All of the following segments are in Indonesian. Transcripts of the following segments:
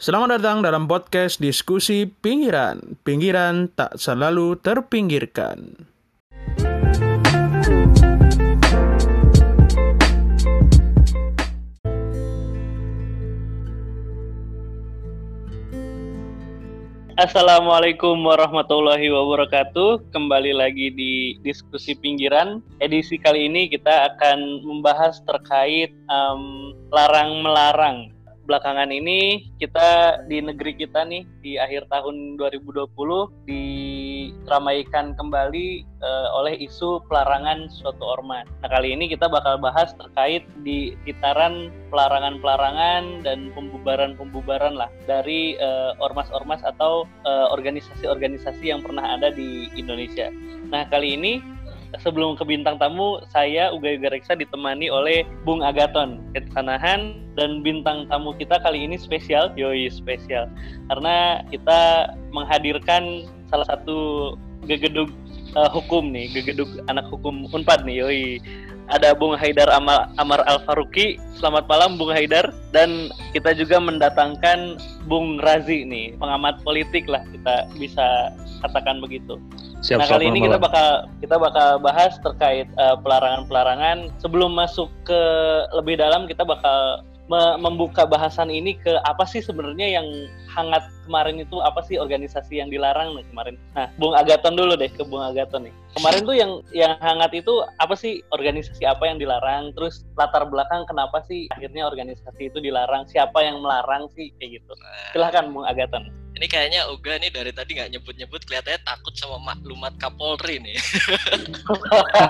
Selamat datang dalam podcast diskusi pinggiran. Pinggiran tak selalu terpinggirkan. Assalamualaikum warahmatullahi wabarakatuh. Kembali lagi di diskusi pinggiran. Edisi kali ini kita akan membahas terkait um, larang melarang belakangan ini kita di negeri kita nih di akhir tahun 2020 diramaikan kembali uh, oleh isu pelarangan suatu ormas. Nah kali ini kita bakal bahas terkait di kitaran pelarangan-pelarangan dan pembubaran-pembubaran lah dari uh, ormas-ormas atau eh, organisasi-organisasi uh, yang pernah ada di Indonesia. Nah kali ini sebelum ke bintang tamu, saya Uga Yuga Reksa ditemani oleh Bung Agaton Ketsanahan dan bintang tamu kita kali ini spesial, yoi spesial, karena kita menghadirkan salah satu gegedug uh, hukum nih, gegedug anak hukum Unpad nih, yoi. Ada Bung Haidar Amal, Amar Al Faruqi. Selamat malam Bung Haidar dan kita juga mendatangkan Bung Razi nih, pengamat politik lah kita bisa katakan begitu. Siap, nah kali ini kita bakal kita bakal bahas terkait eh, pelarangan-pelarangan. Sebelum masuk ke lebih dalam, kita bakal me membuka bahasan ini ke apa sih sebenarnya yang hangat kemarin itu apa sih organisasi yang dilarang nih kemarin. Nah, Bung Agaton dulu deh ke Bung Agaton nih. Kemarin tuh yang yang hangat itu apa sih organisasi apa yang dilarang? Terus latar belakang kenapa sih akhirnya organisasi itu dilarang? Siapa yang melarang sih kayak gitu? Silahkan Bung Agaton. Ini kayaknya Uga nih dari tadi nggak nyebut-nyebut kelihatannya takut sama maklumat Kapolri nih.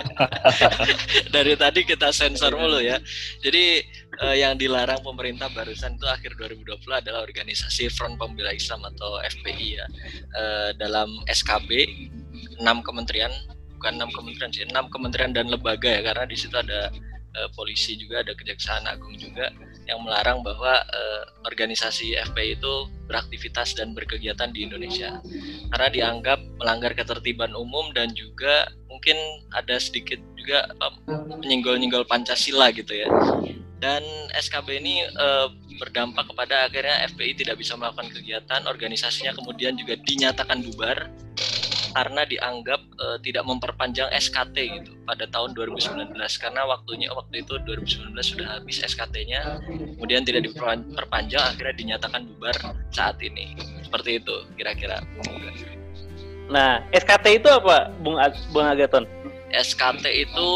dari tadi kita sensor mulu ya. Jadi uh, yang dilarang pemerintah barusan itu akhir 2020 adalah organisasi Front Pembela Islam atau FPI ya. Uh, dalam SKB enam kementerian bukan enam kementerian sih enam kementerian dan lembaga ya karena di situ ada uh, polisi juga ada kejaksaan agung juga yang melarang bahwa uh, organisasi FPI itu beraktivitas dan berkegiatan di Indonesia. Karena dianggap melanggar ketertiban umum dan juga mungkin ada sedikit juga menyinggol-nyinggol Pancasila gitu ya. Dan SKB ini uh, berdampak kepada akhirnya FPI tidak bisa melakukan kegiatan organisasinya kemudian juga dinyatakan bubar karena dianggap uh, tidak memperpanjang SKT gitu pada tahun 2019 karena waktunya waktu itu 2019 sudah habis SKT-nya kemudian tidak diperpanjang akhirnya dinyatakan bubar saat ini. Seperti itu kira-kira. Nah SKT itu apa Bung Ag Bung Agaton? SKT itu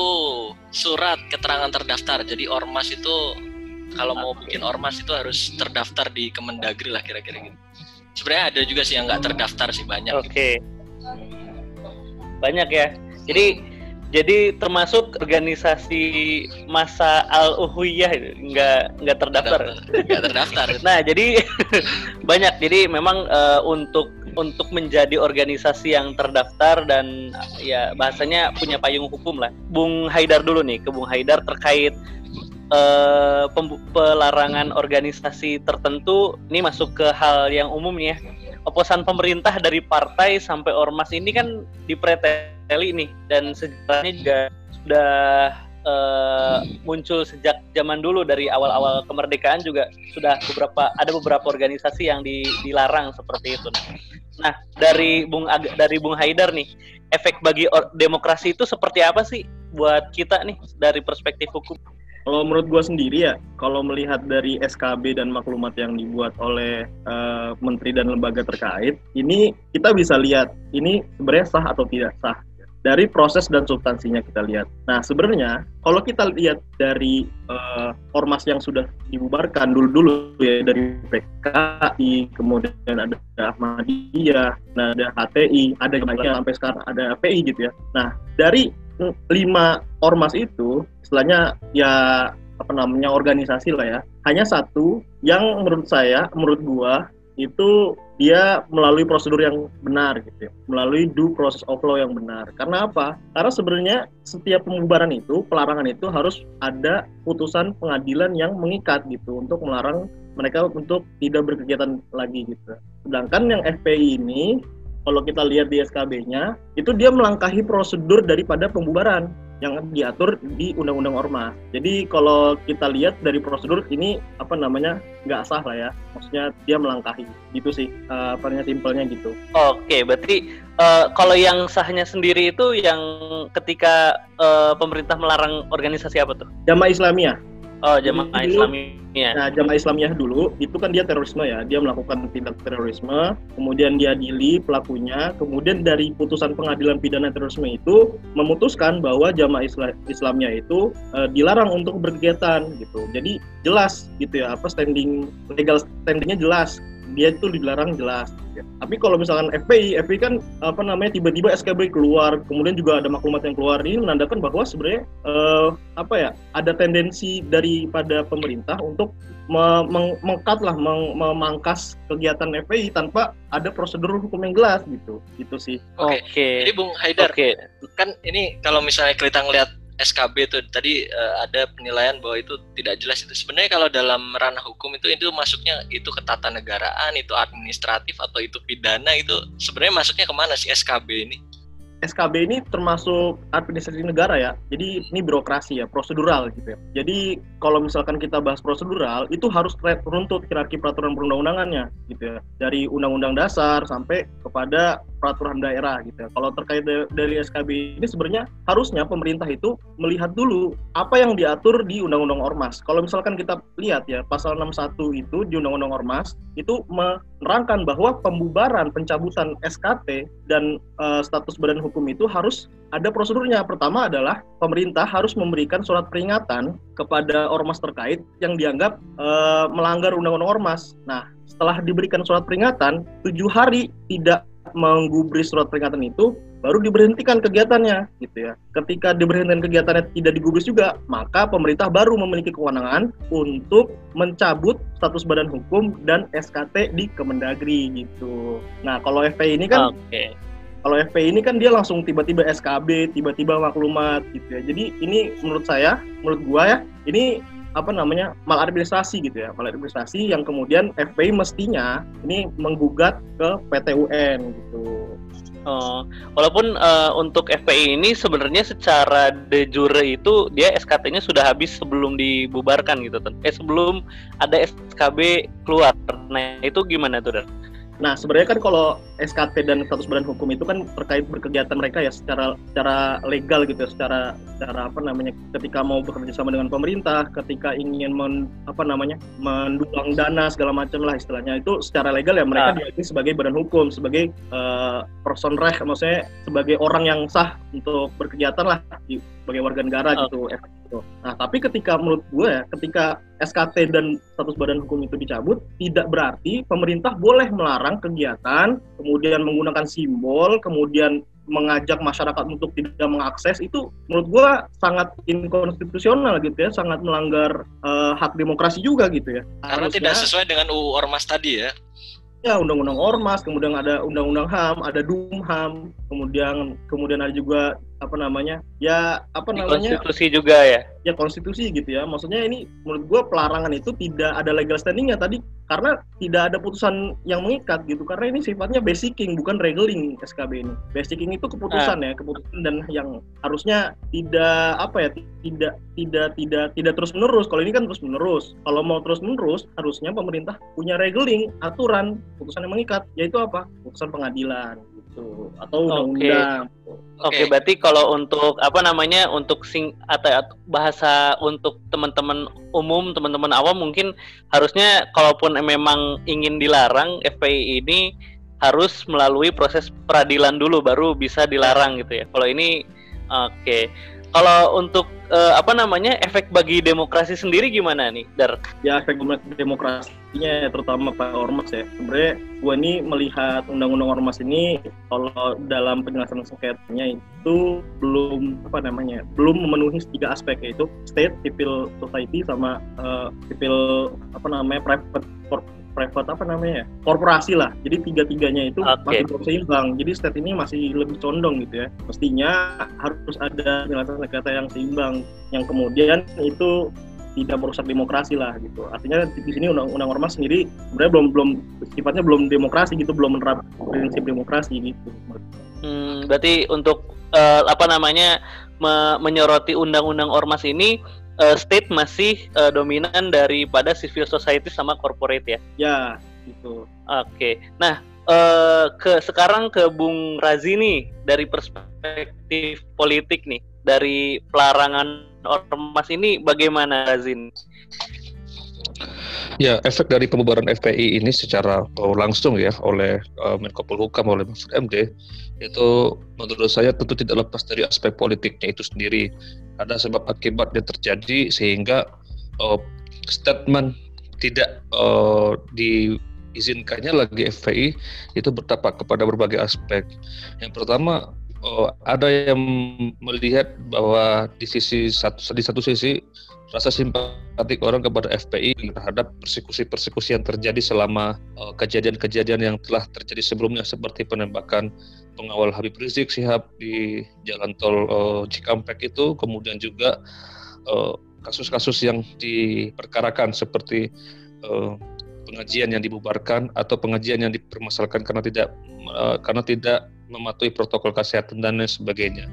surat keterangan terdaftar. Jadi ormas itu kalau mau bikin ormas itu harus terdaftar di Kemendagri lah kira-kira gitu. Sebenarnya ada juga sih yang nggak terdaftar sih banyak oke. okay. gitu banyak ya. Jadi jadi termasuk organisasi masa al uhuyah nggak nggak terdaftar. Nggak terdaftar. Nah jadi banyak. Jadi memang uh, untuk untuk menjadi organisasi yang terdaftar dan ya bahasanya punya payung hukum lah. Bung Haidar dulu nih ke Bung Haidar terkait uh, pelarangan organisasi tertentu. Ini masuk ke hal yang umum ya oposan pemerintah dari partai sampai ormas ini kan dipreteli nih dan sejarahnya juga sudah uh, muncul sejak zaman dulu dari awal-awal kemerdekaan juga sudah beberapa ada beberapa organisasi yang di, dilarang seperti itu. Nah, dari Bung Ag dari Bung Haidar nih, efek bagi demokrasi itu seperti apa sih buat kita nih dari perspektif hukum? Kalau menurut gue sendiri ya, kalau melihat dari SKB dan maklumat yang dibuat oleh uh, menteri dan lembaga terkait, ini kita bisa lihat ini sebenarnya sah atau tidak sah dari proses dan substansinya kita lihat. Nah sebenarnya kalau kita lihat dari uh, ormas yang sudah dibubarkan dulu-dulu ya dari PKI, kemudian ada Ahmadiyah, nah ada HTI, ada yang sampai sekarang ada API gitu ya. Nah dari lima ormas itu istilahnya ya apa namanya organisasi lah ya. Hanya satu yang menurut saya menurut gua itu dia melalui prosedur yang benar gitu ya. melalui due process of law yang benar. Karena apa? Karena sebenarnya setiap pembubaran itu pelarangan itu harus ada putusan pengadilan yang mengikat gitu untuk melarang mereka untuk tidak berkegiatan lagi gitu. Sedangkan yang FPI ini kalau kita lihat di SKB-nya, itu dia melangkahi prosedur daripada pembubaran. yang diatur di Undang-Undang Ormas. Jadi kalau kita lihat dari prosedur ini apa namanya nggak sah lah ya, maksudnya dia melangkahi gitu sih, uh, apa namanya simpelnya gitu. Oke, berarti uh, kalau yang sahnya sendiri itu yang ketika uh, pemerintah melarang organisasi apa tuh? Jamaah Islamiyah. Oh, jamaah Islamiyah. Nah, jamaah Islamiyah dulu itu kan dia terorisme ya, dia melakukan tindak terorisme, kemudian dia diadili pelakunya, kemudian dari putusan pengadilan pidana terorisme itu memutuskan bahwa jamaah Islam Islamiyah itu uh, dilarang untuk berkegiatan gitu. Jadi jelas gitu ya, apa standing legal standingnya jelas dia itu dilarang jelas. Ya. Tapi kalau misalkan FPI, FPI kan apa namanya tiba-tiba SKB keluar, kemudian juga ada maklumat yang keluar ini menandakan bahwa sebenarnya uh, apa ya ada tendensi daripada pemerintah untuk mengkat lah, memangkas kegiatan FPI tanpa ada prosedur hukum yang jelas gitu, gitu sih. Oke. Okay. Okay. Jadi Bung Haidar, okay. kan ini kalau misalnya kita ngelihat SKB itu tadi uh, ada penilaian bahwa itu tidak jelas itu sebenarnya kalau dalam ranah hukum itu itu masuknya itu ketatanegaraan itu administratif atau itu pidana itu sebenarnya masuknya ke mana sih SKB ini? SKB ini termasuk administrasi negara ya. Jadi ini birokrasi ya, prosedural gitu ya. Jadi kalau misalkan kita bahas prosedural, itu harus runtut hierarki peraturan perundang-undangannya gitu ya. Dari undang-undang dasar sampai kepada peraturan daerah gitu ya. Kalau terkait dari SKB ini sebenarnya harusnya pemerintah itu melihat dulu apa yang diatur di Undang-Undang Ormas. Kalau misalkan kita lihat ya pasal 61 itu di Undang-Undang Ormas itu menerangkan bahwa pembubaran pencabutan SKT dan uh, status badan hukum itu harus ada prosedurnya. Pertama adalah pemerintah harus memberikan surat peringatan kepada ormas terkait yang dianggap uh, melanggar Undang-Undang Ormas. Nah, setelah diberikan surat peringatan, tujuh hari tidak menggubris surat peringatan itu baru diberhentikan kegiatannya gitu ya. Ketika diberhentikan kegiatannya tidak digubris juga, maka pemerintah baru memiliki kewenangan untuk mencabut status badan hukum dan SKT di Kemendagri gitu. Nah, kalau FPI ini kan okay. Kalau FPI ini kan dia langsung tiba-tiba SKB, tiba-tiba maklumat gitu ya. Jadi ini menurut saya, menurut gua ya, ini apa namanya maladministrasi gitu ya maladministrasi yang kemudian FPI mestinya ini menggugat ke PT UN gitu. Oh, walaupun uh, untuk FPI ini sebenarnya secara de jure itu dia SKT-nya sudah habis sebelum dibubarkan gitu, Eh sebelum ada SKB keluar. Nah itu gimana tuh, Dan? Nah, sebenarnya kan kalau SKT dan status badan hukum itu kan terkait berkegiatan mereka ya secara secara legal gitu, ya, secara secara apa namanya ketika mau bekerja sama dengan pemerintah, ketika ingin men, apa namanya mendulang dana segala macam lah istilahnya itu secara legal ya mereka ah. diakui sebagai badan hukum, sebagai uh, person reh, maksudnya sebagai orang yang sah untuk berkegiatan lah sebagai warga negara okay. gitu gitu. Nah, tapi ketika menurut gue ya, ketika SKT dan status badan hukum itu dicabut, tidak berarti pemerintah boleh melarang kegiatan, kemudian menggunakan simbol, kemudian mengajak masyarakat untuk tidak mengakses itu menurut gue sangat inkonstitusional gitu ya, sangat melanggar uh, hak demokrasi juga gitu ya. Karena Harusnya, tidak sesuai dengan UU Ormas tadi ya ya undang-undang ormas kemudian ada undang-undang ham ada dumham kemudian kemudian ada juga apa namanya ya apa namanya? konstitusi juga ya? Ya konstitusi gitu ya. Maksudnya ini menurut gue pelarangan itu tidak ada legal standingnya tadi karena tidak ada putusan yang mengikat gitu karena ini sifatnya basicing bukan regeling SKB ini. Basicing itu keputusan ah. ya keputusan dan yang harusnya tidak apa ya tidak tidak tidak tidak terus menerus kalau ini kan terus menerus kalau mau terus menerus harusnya pemerintah punya regeling aturan putusan yang mengikat. Yaitu apa? Putusan pengadilan gitu. Atau undang-undang. Oke, okay. okay, berarti kalau untuk apa namanya untuk sing atau bahasa untuk teman-teman umum, teman-teman awam mungkin harusnya kalaupun memang ingin dilarang FPI ini harus melalui proses peradilan dulu baru bisa dilarang gitu ya. Kalau ini oke. Okay. Kalau untuk uh, apa namanya efek bagi demokrasi sendiri gimana nih, Dar? Ya efek demokrasinya terutama Pak Ormas ya. Sebenarnya gue ini melihat undang-undang Ormas ini kalau dalam penyelesaian sengketanya itu belum apa namanya belum memenuhi tiga aspek yaitu state, civil society sama uh, civil apa namanya private private apa namanya ya korporasi lah jadi tiga tiganya itu okay. masih seimbang jadi state ini masih lebih condong gitu ya mestinya harus ada penyelesaian negara yang seimbang yang kemudian itu tidak merusak demokrasi lah gitu artinya di sini undang-undang ormas sendiri sebenarnya belum belum sifatnya belum demokrasi gitu belum menerapkan prinsip demokrasi gitu hmm, berarti untuk uh, apa namanya me menyoroti undang-undang ormas ini uh, state masih uh, dominan daripada civil society sama corporate ya. Ya, gitu. Oke. Okay. Nah, uh, ke sekarang ke Bung Razi nih dari perspektif politik nih, dari pelarangan ormas ini bagaimana Razin? Ya, efek dari pembubaran FPI ini secara langsung ya oleh uh, Menko Polhukam oleh Mahfud MD itu menurut saya tentu tidak lepas dari aspek politiknya itu sendiri. Ada sebab akibat yang terjadi sehingga uh, statement tidak uh, diizinkannya lagi FPI itu bertapak kepada berbagai aspek. Yang pertama uh, ada yang melihat bahwa di sisi satu di satu sisi rasa simpatik orang kepada FPI terhadap persekusi-persekusi yang terjadi selama uh, kejadian-kejadian uh, yang telah terjadi sebelumnya seperti penembakan pengawal Habib Rizik Sihab di jalan tol uh, Cikampek itu, kemudian juga uh, kasus-kasus uh, yang diperkarakan seperti uh, pengajian yang dibubarkan atau pengajian yang dipermasalahkan karena tidak uh, karena tidak mematuhi protokol kesehatan dan lain sebagainya.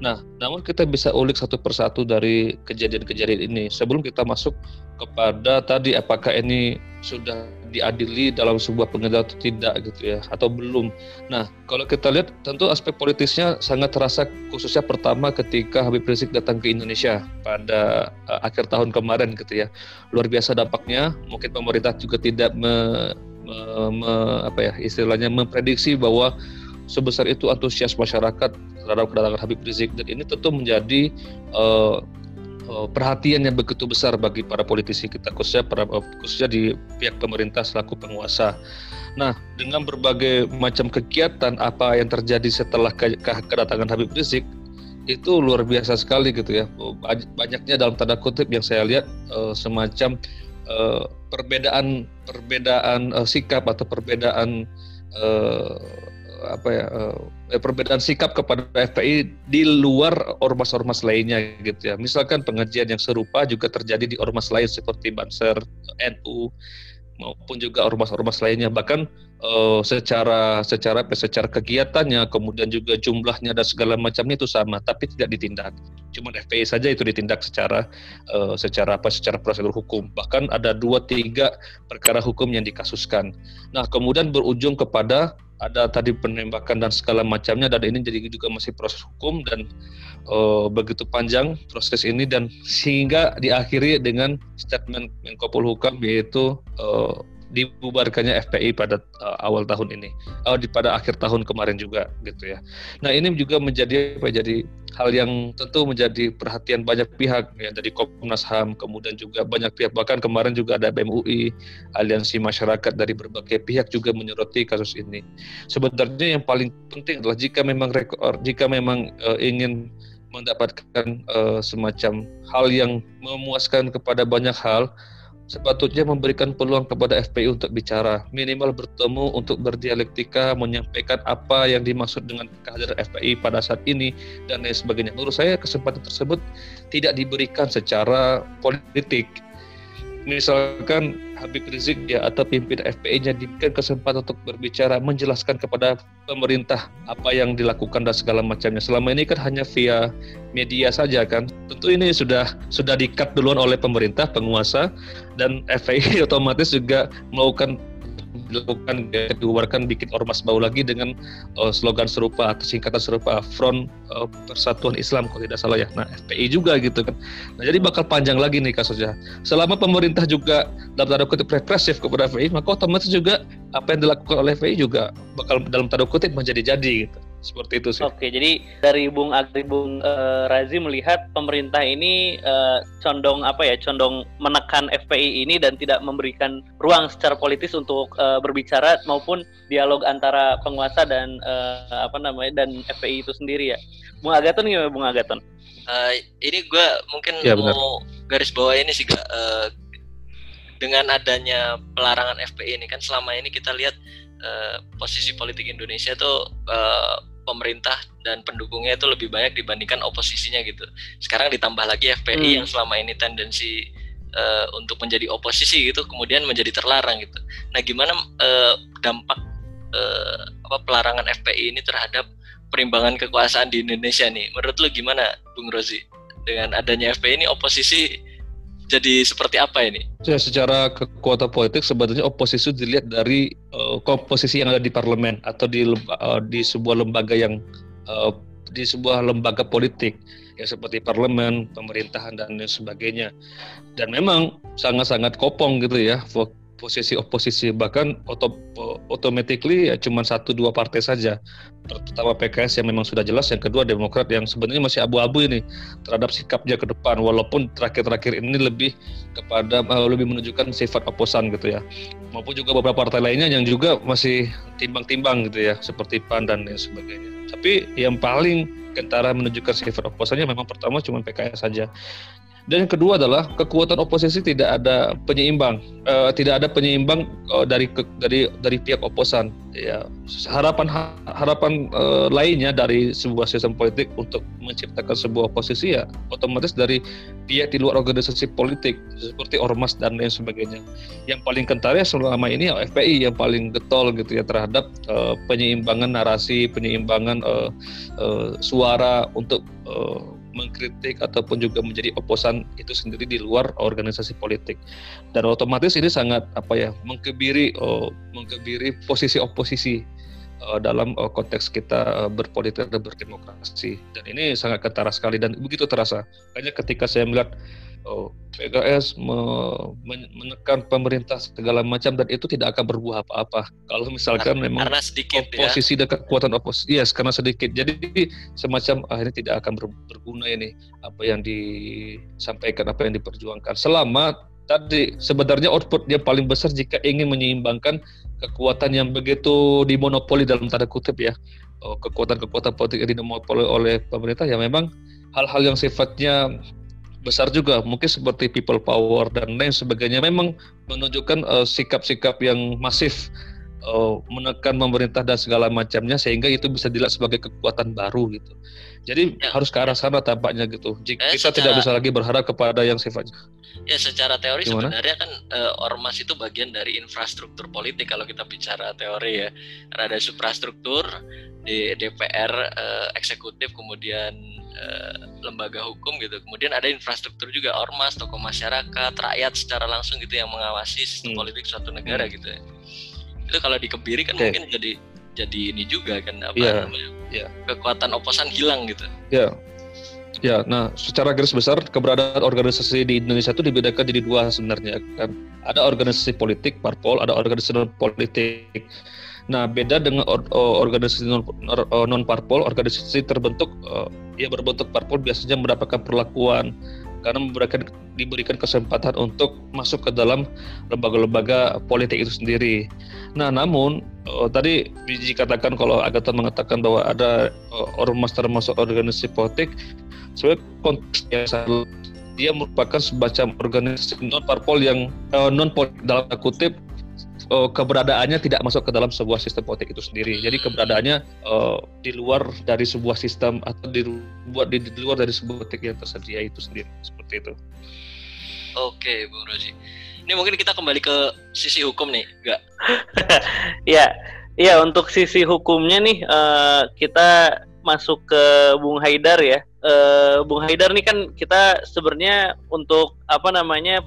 Nah, namun kita bisa ulik satu persatu dari kejadian-kejadian ini sebelum kita masuk kepada tadi apakah ini sudah diadili dalam sebuah pengadilan atau tidak gitu ya atau belum. Nah, kalau kita lihat tentu aspek politisnya sangat terasa khususnya pertama ketika Habib Rizik datang ke Indonesia pada uh, akhir tahun kemarin gitu ya. Luar biasa dampaknya. Mungkin pemerintah juga tidak me, me, me, apa ya istilahnya memprediksi bahwa sebesar itu antusias masyarakat terhadap kedatangan Habib Rizik dan ini tentu menjadi uh, uh, perhatian yang begitu besar bagi para politisi kita khususnya para, uh, khususnya di pihak pemerintah selaku penguasa. Nah, dengan berbagai macam kegiatan apa yang terjadi setelah ke kedatangan Habib Rizik itu luar biasa sekali gitu ya. Banyaknya dalam tanda kutip yang saya lihat uh, semacam uh, perbedaan perbedaan uh, sikap atau perbedaan apa ya uh, perbedaan sikap kepada FPI di luar ormas-ormas lainnya gitu ya. Misalkan pengajian yang serupa juga terjadi di ormas lain seperti Banser, NU maupun juga ormas-ormas lainnya. Bahkan uh, secara secara secara kegiatannya kemudian juga jumlahnya dan segala macamnya itu sama tapi tidak ditindak. Cuma FPI saja itu ditindak secara uh, secara apa secara prosedur hukum. Bahkan ada dua tiga perkara hukum yang dikasuskan. Nah kemudian berujung kepada ada tadi penembakan dan segala macamnya dan ini jadi juga masih proses hukum dan uh, begitu panjang proses ini dan sehingga diakhiri dengan statement Menko Polhukam yaitu uh, dibubarkannya FPI pada uh, awal tahun ini, uh, di pada akhir tahun kemarin juga gitu ya. Nah ini juga menjadi apa jadi hal yang tentu menjadi perhatian banyak pihak ya dari Komnas Ham, kemudian juga banyak pihak bahkan kemarin juga ada BMUI, aliansi masyarakat dari berbagai pihak juga menyoroti kasus ini. Sebenarnya yang paling penting adalah jika memang rekor, jika memang uh, ingin mendapatkan uh, semacam hal yang memuaskan kepada banyak hal sepatutnya memberikan peluang kepada FPI untuk bicara, minimal bertemu untuk berdialektika, menyampaikan apa yang dimaksud dengan kehadiran FPI pada saat ini dan lain sebagainya. Menurut saya kesempatan tersebut tidak diberikan secara politik. Misalkan Habib Rizik ya atau pimpinan FPI-nya diberikan kesempatan untuk berbicara, menjelaskan kepada pemerintah apa yang dilakukan dan segala macamnya. Selama ini kan hanya via media saja kan. Tentu ini sudah sudah dikat duluan oleh pemerintah penguasa dan FPI otomatis juga melakukan dilakukan dibubarkan bikin ormas baru lagi dengan uh, slogan serupa atau singkatan serupa Front uh, Persatuan Islam kalau tidak salah ya. Nah FPI juga gitu kan. Nah jadi bakal panjang lagi nih kasusnya. Selama pemerintah juga dalam tanda kutip represif kepada FPI maka otomatis juga apa yang dilakukan oleh FPI juga bakal dalam tanda kutip menjadi jadi gitu seperti itu sih. Oke, jadi dari Bung Agri Bung uh, Razi melihat pemerintah ini uh, condong apa ya, condong menekan FPI ini dan tidak memberikan ruang secara politis untuk uh, berbicara maupun dialog antara penguasa dan uh, apa namanya dan FPI itu sendiri ya. Bung Agaton gimana Bung Agaton? Uh, ini gue mungkin ya, mau garis bawah ini sih gak uh, dengan adanya pelarangan FPI ini kan selama ini kita lihat uh, posisi politik Indonesia tuh uh, pemerintah dan pendukungnya itu lebih banyak dibandingkan oposisinya gitu. Sekarang ditambah lagi FPI hmm. yang selama ini tendensi uh, untuk menjadi oposisi gitu, kemudian menjadi terlarang gitu. Nah, gimana uh, dampak uh, apa pelarangan FPI ini terhadap perimbangan kekuasaan di Indonesia nih. Menurut lu gimana, Bung Rozi? Dengan adanya FPI ini oposisi jadi seperti apa ini? Ya, secara kekuatan politik sebetulnya oposisi dilihat dari uh, komposisi yang ada di parlemen atau di uh, di sebuah lembaga yang uh, di sebuah lembaga politik ya seperti parlemen, pemerintahan dan sebagainya. Dan memang sangat-sangat kopong gitu ya posisi oposisi bahkan auto, automatically ya cuma satu dua partai saja. Pertama PKS yang memang sudah jelas yang kedua Demokrat yang sebenarnya masih abu-abu ini terhadap sikapnya ke depan. Walaupun terakhir-terakhir ini lebih kepada uh, lebih menunjukkan sifat oposan gitu ya. Maupun juga beberapa partai lainnya yang juga masih timbang-timbang gitu ya seperti PAN dan lain sebagainya. Tapi yang paling kentara menunjukkan sifat oposannya memang pertama cuma PKS saja dan yang kedua adalah kekuatan oposisi tidak ada penyeimbang, uh, tidak ada penyeimbang uh, dari ke, dari dari pihak oposan. Ya, harapan harapan uh, lainnya dari sebuah sistem politik untuk menciptakan sebuah oposisi ya otomatis dari pihak di luar organisasi politik seperti ormas dan lain sebagainya. Yang paling kentara ya selama ini ya FPI yang paling getol gitu ya terhadap uh, penyeimbangan narasi, penyeimbangan uh, uh, suara untuk uh, mengkritik ataupun juga menjadi oposan itu sendiri di luar organisasi politik. Dan otomatis ini sangat apa ya mengkebiri oh, mengkebiri posisi oposisi uh, dalam uh, konteks kita uh, berpolitik dan berdemokrasi. Dan ini sangat ketara sekali dan begitu terasa. Hanya ketika saya melihat oh, PKS me menekan pemerintah segala macam dan itu tidak akan berbuah apa-apa kalau misalkan karena, memang karena sedikit ya. oposisi ya. dan kekuatan oposisi yes karena sedikit jadi semacam ini tidak akan ber, berguna ini apa yang disampaikan apa yang diperjuangkan selama tadi sebenarnya output dia paling besar jika ingin menyeimbangkan kekuatan yang begitu dimonopoli dalam tanda kutip ya oh, kekuatan-kekuatan politik yang dimonopoli oleh pemerintah ya memang hal-hal yang sifatnya besar juga mungkin seperti people power dan lain sebagainya. Memang menunjukkan uh, sikap-sikap yang masif uh, menekan pemerintah dan segala macamnya sehingga itu bisa dilihat sebagai kekuatan baru gitu. Jadi ya. harus ke arah sana tampaknya gitu. Jika eh, kita secara, tidak bisa lagi berharap kepada yang sifatnya. Ya secara teori Gimana? sebenarnya kan uh, ormas itu bagian dari infrastruktur politik kalau kita bicara teori ya. Karena ada infrastruktur di DPR uh, eksekutif kemudian uh, lembaga hukum gitu kemudian ada infrastruktur juga ormas tokoh masyarakat rakyat secara langsung gitu yang mengawasi sistem hmm. politik suatu negara hmm. gitu ya itu kalau dikebiri kan okay. mungkin jadi jadi ini juga kan apa yeah. namanya yeah. kekuatan oposan hilang gitu ya yeah. Ya, nah secara garis besar keberadaan organisasi di Indonesia itu dibedakan jadi dua sebenarnya kan. Ada organisasi politik, parpol, ada organisasi non politik. Nah, beda dengan or, organisasi non, non parpol, organisasi terbentuk uh, ya berbentuk parpol biasanya mendapatkan perlakuan karena memberikan diberikan kesempatan untuk masuk ke dalam lembaga-lembaga politik itu sendiri. Nah, namun uh, tadi Biji katakan kalau Agaton mengatakan bahwa ada uh, ormas termasuk organisasi politik, sebenarnya konteksnya dia merupakan semacam organisasi non parpol yang uh, non politik dalam kutip uh, keberadaannya tidak masuk ke dalam sebuah sistem politik itu sendiri. Jadi keberadaannya uh, di luar dari sebuah sistem atau di buat di, di luar dari sebuah politik yang tersedia itu sendiri seperti itu. Oke, Bung Roji. Ini mungkin kita kembali ke sisi hukum nih, enggak? ya, ya untuk sisi hukumnya nih uh, kita masuk ke Bung Haidar ya uh, Bung Haidar nih kan kita sebenarnya untuk apa namanya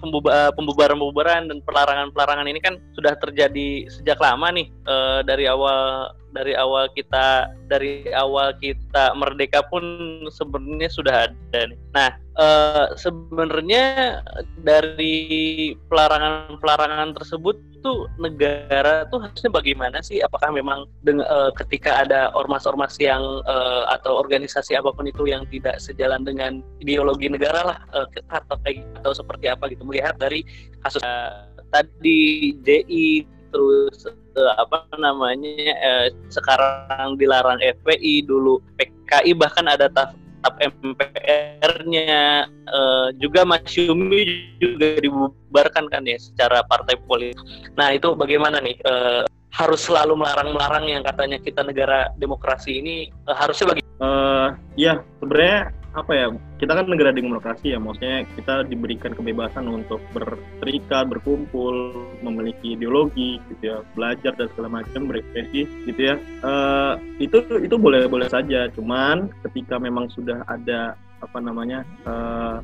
pembubaran-pembubaran dan pelarangan-pelarangan ini kan sudah terjadi sejak lama nih uh, dari awal dari awal kita dari awal kita merdeka pun sebenarnya sudah ada nih. Nah, uh, sebenarnya dari pelarangan-pelarangan tersebut tuh negara tuh harusnya bagaimana sih? Apakah memang dengan, uh, ketika ada ormas-ormas yang uh, atau organisasi apa pun itu yang tidak sejalan dengan ideologi negara lah uh, atau kayak atau seperti apa gitu melihat dari kasus uh, tadi DI terus uh, apa namanya uh, sekarang dilarang FPI dulu PKI bahkan ada taf tap MPR-nya uh, juga Masyumi juga dibubarkan kan ya secara partai politik. Nah itu bagaimana nih uh, harus selalu melarang-melarang yang katanya kita negara demokrasi ini uh, harusnya bagi? Uh, ya sebenarnya apa ya kita kan negara demokrasi ya maksudnya kita diberikan kebebasan untuk berserikat berkumpul memiliki ideologi gitu ya belajar dan segala macam berekspresi gitu ya. Uh, itu itu boleh boleh saja cuman ketika memang sudah ada apa namanya uh,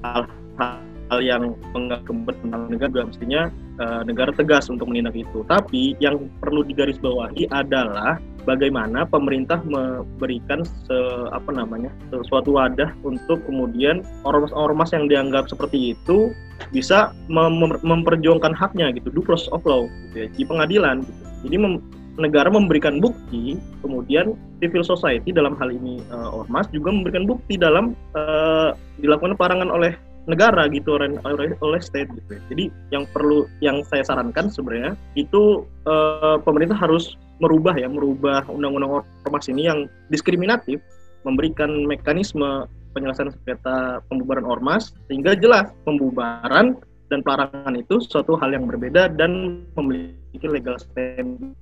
hal-hal yang menganggap kepentingan negara juga mestinya uh, negara tegas untuk menindak itu. Tapi yang perlu digarisbawahi adalah bagaimana pemerintah memberikan se, apa namanya sesuatu wadah untuk kemudian ormas-ormas yang dianggap seperti itu bisa mem memperjuangkan haknya gitu due process of law gitu ya, di pengadilan gitu. Jadi mem negara memberikan bukti, kemudian civil society dalam hal ini uh, ormas juga memberikan bukti dalam uh, dilakukan perangan oleh negara gitu oleh oleh state gitu. Ya. Jadi yang perlu yang saya sarankan sebenarnya itu uh, pemerintah harus merubah ya merubah undang-undang ormas ini yang diskriminatif memberikan mekanisme penyelesaian sengketa pembubaran ormas sehingga jelas pembubaran dan pelarangan itu suatu hal yang berbeda dan memiliki legal standing.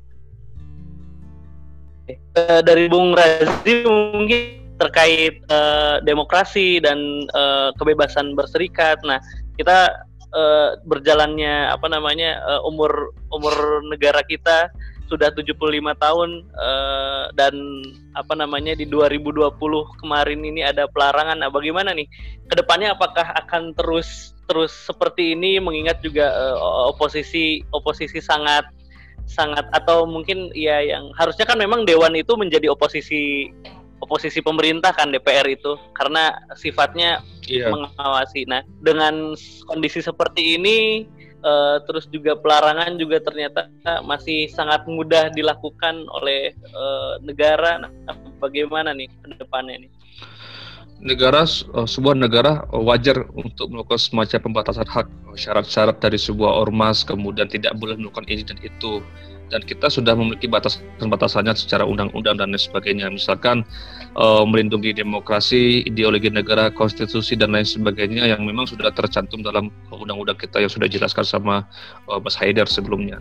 Eh, dari Bung Razi mungkin terkait uh, demokrasi dan uh, kebebasan berserikat. Nah, kita uh, berjalannya apa namanya uh, umur umur negara kita sudah 75 tahun uh, dan apa namanya di 2020 kemarin ini ada pelarangan. Nah, bagaimana nih ke depannya apakah akan terus terus seperti ini mengingat juga uh, oposisi oposisi sangat sangat atau mungkin ya yang harusnya kan memang dewan itu menjadi oposisi oposisi pemerintah kan DPR itu karena sifatnya iya. mengawasi. Nah, dengan kondisi seperti ini uh, terus juga pelarangan juga ternyata masih sangat mudah dilakukan oleh uh, negara. Nah, bagaimana nih ke depannya nih? Negara uh, sebuah negara wajar untuk melakukan semacam pembatasan hak syarat-syarat dari sebuah ormas kemudian tidak boleh melakukan ini dan itu dan kita sudah memiliki batasan-batasannya secara undang-undang dan lain sebagainya. Misalkan uh, melindungi demokrasi, ideologi negara, konstitusi dan lain sebagainya yang memang sudah tercantum dalam undang-undang kita yang sudah dijelaskan sama uh, Mas Haidar sebelumnya.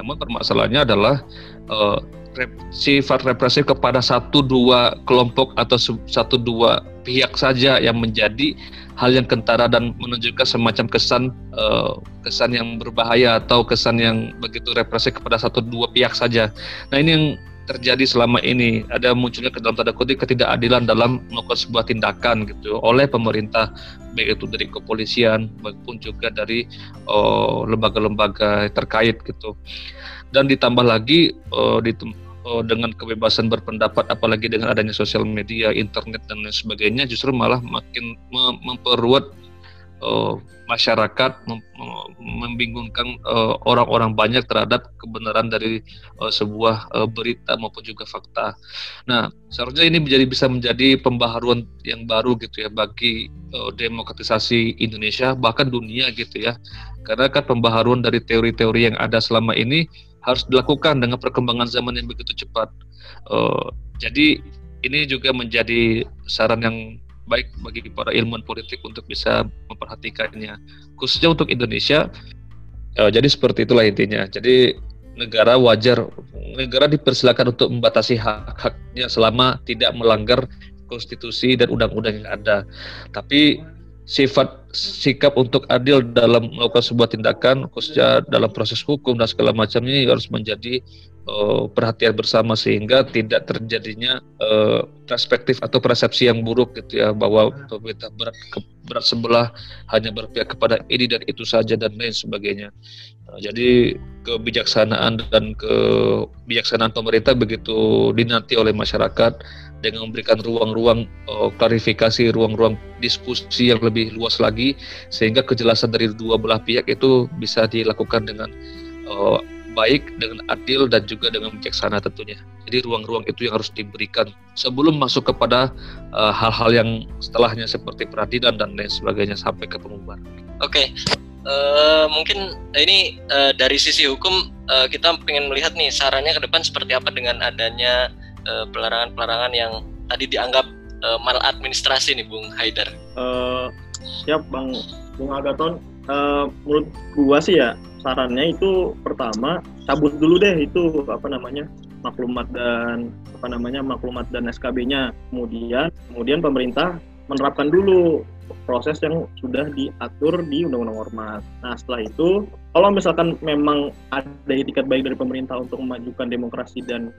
Namun permasalahannya adalah uh, rep, sifat represif kepada satu dua kelompok atau satu dua pihak saja yang menjadi hal yang kentara dan menunjukkan semacam kesan uh, kesan yang berbahaya atau kesan yang begitu represif kepada satu dua pihak saja. Nah ini yang terjadi selama ini ada munculnya ke dalam tanda kutip ketidakadilan dalam melakukan sebuah tindakan gitu oleh pemerintah baik itu dari kepolisian maupun juga dari eh, lembaga-lembaga uh, terkait gitu dan ditambah lagi uh, di uh, dengan kebebasan berpendapat apalagi dengan adanya sosial media, internet dan lain sebagainya justru malah makin memperluat uh, masyarakat mem membingungkan orang orang-orang banyak terhadap kebenaran dari uh, sebuah uh, berita maupun juga fakta. Nah, seharusnya ini menjadi bisa menjadi pembaharuan yang baru gitu ya bagi uh, demokratisasi Indonesia bahkan dunia gitu ya. Karena kan pembaharuan dari teori-teori yang ada selama ini harus dilakukan dengan perkembangan zaman yang begitu cepat. Uh, jadi ini juga menjadi saran yang baik bagi para ilmuwan politik untuk bisa memperhatikannya, khususnya untuk Indonesia. Uh, jadi seperti itulah intinya. Jadi negara wajar, negara dipersilakan untuk membatasi hak-haknya selama tidak melanggar konstitusi dan undang-undang yang ada. Tapi sifat sikap untuk adil dalam melakukan sebuah tindakan khususnya dalam proses hukum dan segala macam ini harus menjadi uh, perhatian bersama sehingga tidak terjadinya uh, perspektif atau persepsi yang buruk gitu ya bahwa pemerintah berat ke, berat sebelah hanya berpihak kepada ini dan itu saja dan lain sebagainya. Uh, jadi kebijaksanaan dan kebijaksanaan pemerintah begitu dinanti oleh masyarakat dengan memberikan ruang-ruang uh, klarifikasi, ruang-ruang diskusi yang lebih luas lagi, sehingga kejelasan dari dua belah pihak itu bisa dilakukan dengan uh, baik, dengan adil dan juga dengan bijaksana tentunya. Jadi ruang-ruang itu yang harus diberikan sebelum masuk kepada eh, hal-hal uh, yang setelahnya seperti peradilan dan lain sebagainya sampai ke pembubaran. Oke, okay. Uh, mungkin ini uh, dari sisi hukum uh, kita ingin melihat nih sarannya ke depan seperti apa dengan adanya Eh, pelarangan-pelarangan uh, yang tadi dianggap uh, maladministrasi nih Bung Haidar? Uh, siap Bang Bung Agaton. Uh, menurut gua sih ya sarannya itu pertama cabut dulu deh itu apa namanya maklumat dan apa namanya maklumat dan SKB-nya. Kemudian kemudian pemerintah menerapkan dulu proses yang sudah diatur di Undang-Undang Ormas. Nah, setelah itu, kalau misalkan memang ada etikat baik dari pemerintah untuk memajukan demokrasi dan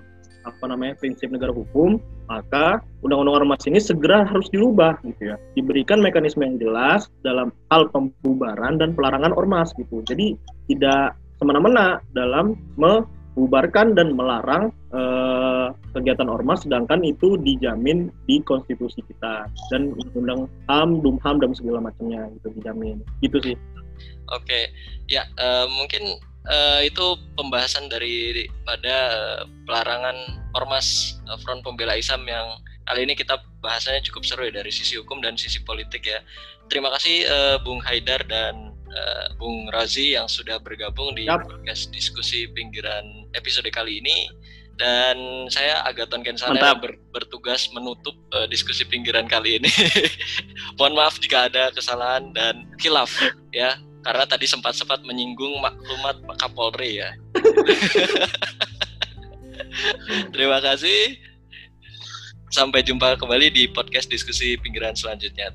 apa namanya prinsip negara hukum, maka Undang-Undang Ormas ini segera harus dirubah gitu ya. Diberikan mekanisme yang jelas dalam hal pembubaran dan pelarangan ormas gitu. Jadi tidak semena-mena dalam membubarkan dan melarang eh, kegiatan ormas sedangkan itu dijamin di konstitusi kita dan undang HAM, DUMHAM dan segala macamnya itu dijamin. Gitu sih. Oke, ya uh, mungkin uh, itu pembahasan dari pada uh, pelarangan ormas uh, Front Pembela Islam yang kali ini kita bahasanya cukup seru ya dari sisi hukum dan sisi politik ya. Terima kasih uh, Bung Haidar dan uh, Bung Razi yang sudah bergabung di yep. podcast diskusi pinggiran episode kali ini dan saya Agaton Kensana yang ber, bertugas menutup uh, diskusi pinggiran kali ini. Mohon maaf jika ada kesalahan dan khilaf ya karena tadi sempat-sempat menyinggung maklumat Pak Kapolri ya. Terima kasih. Sampai jumpa kembali di podcast diskusi pinggiran selanjutnya.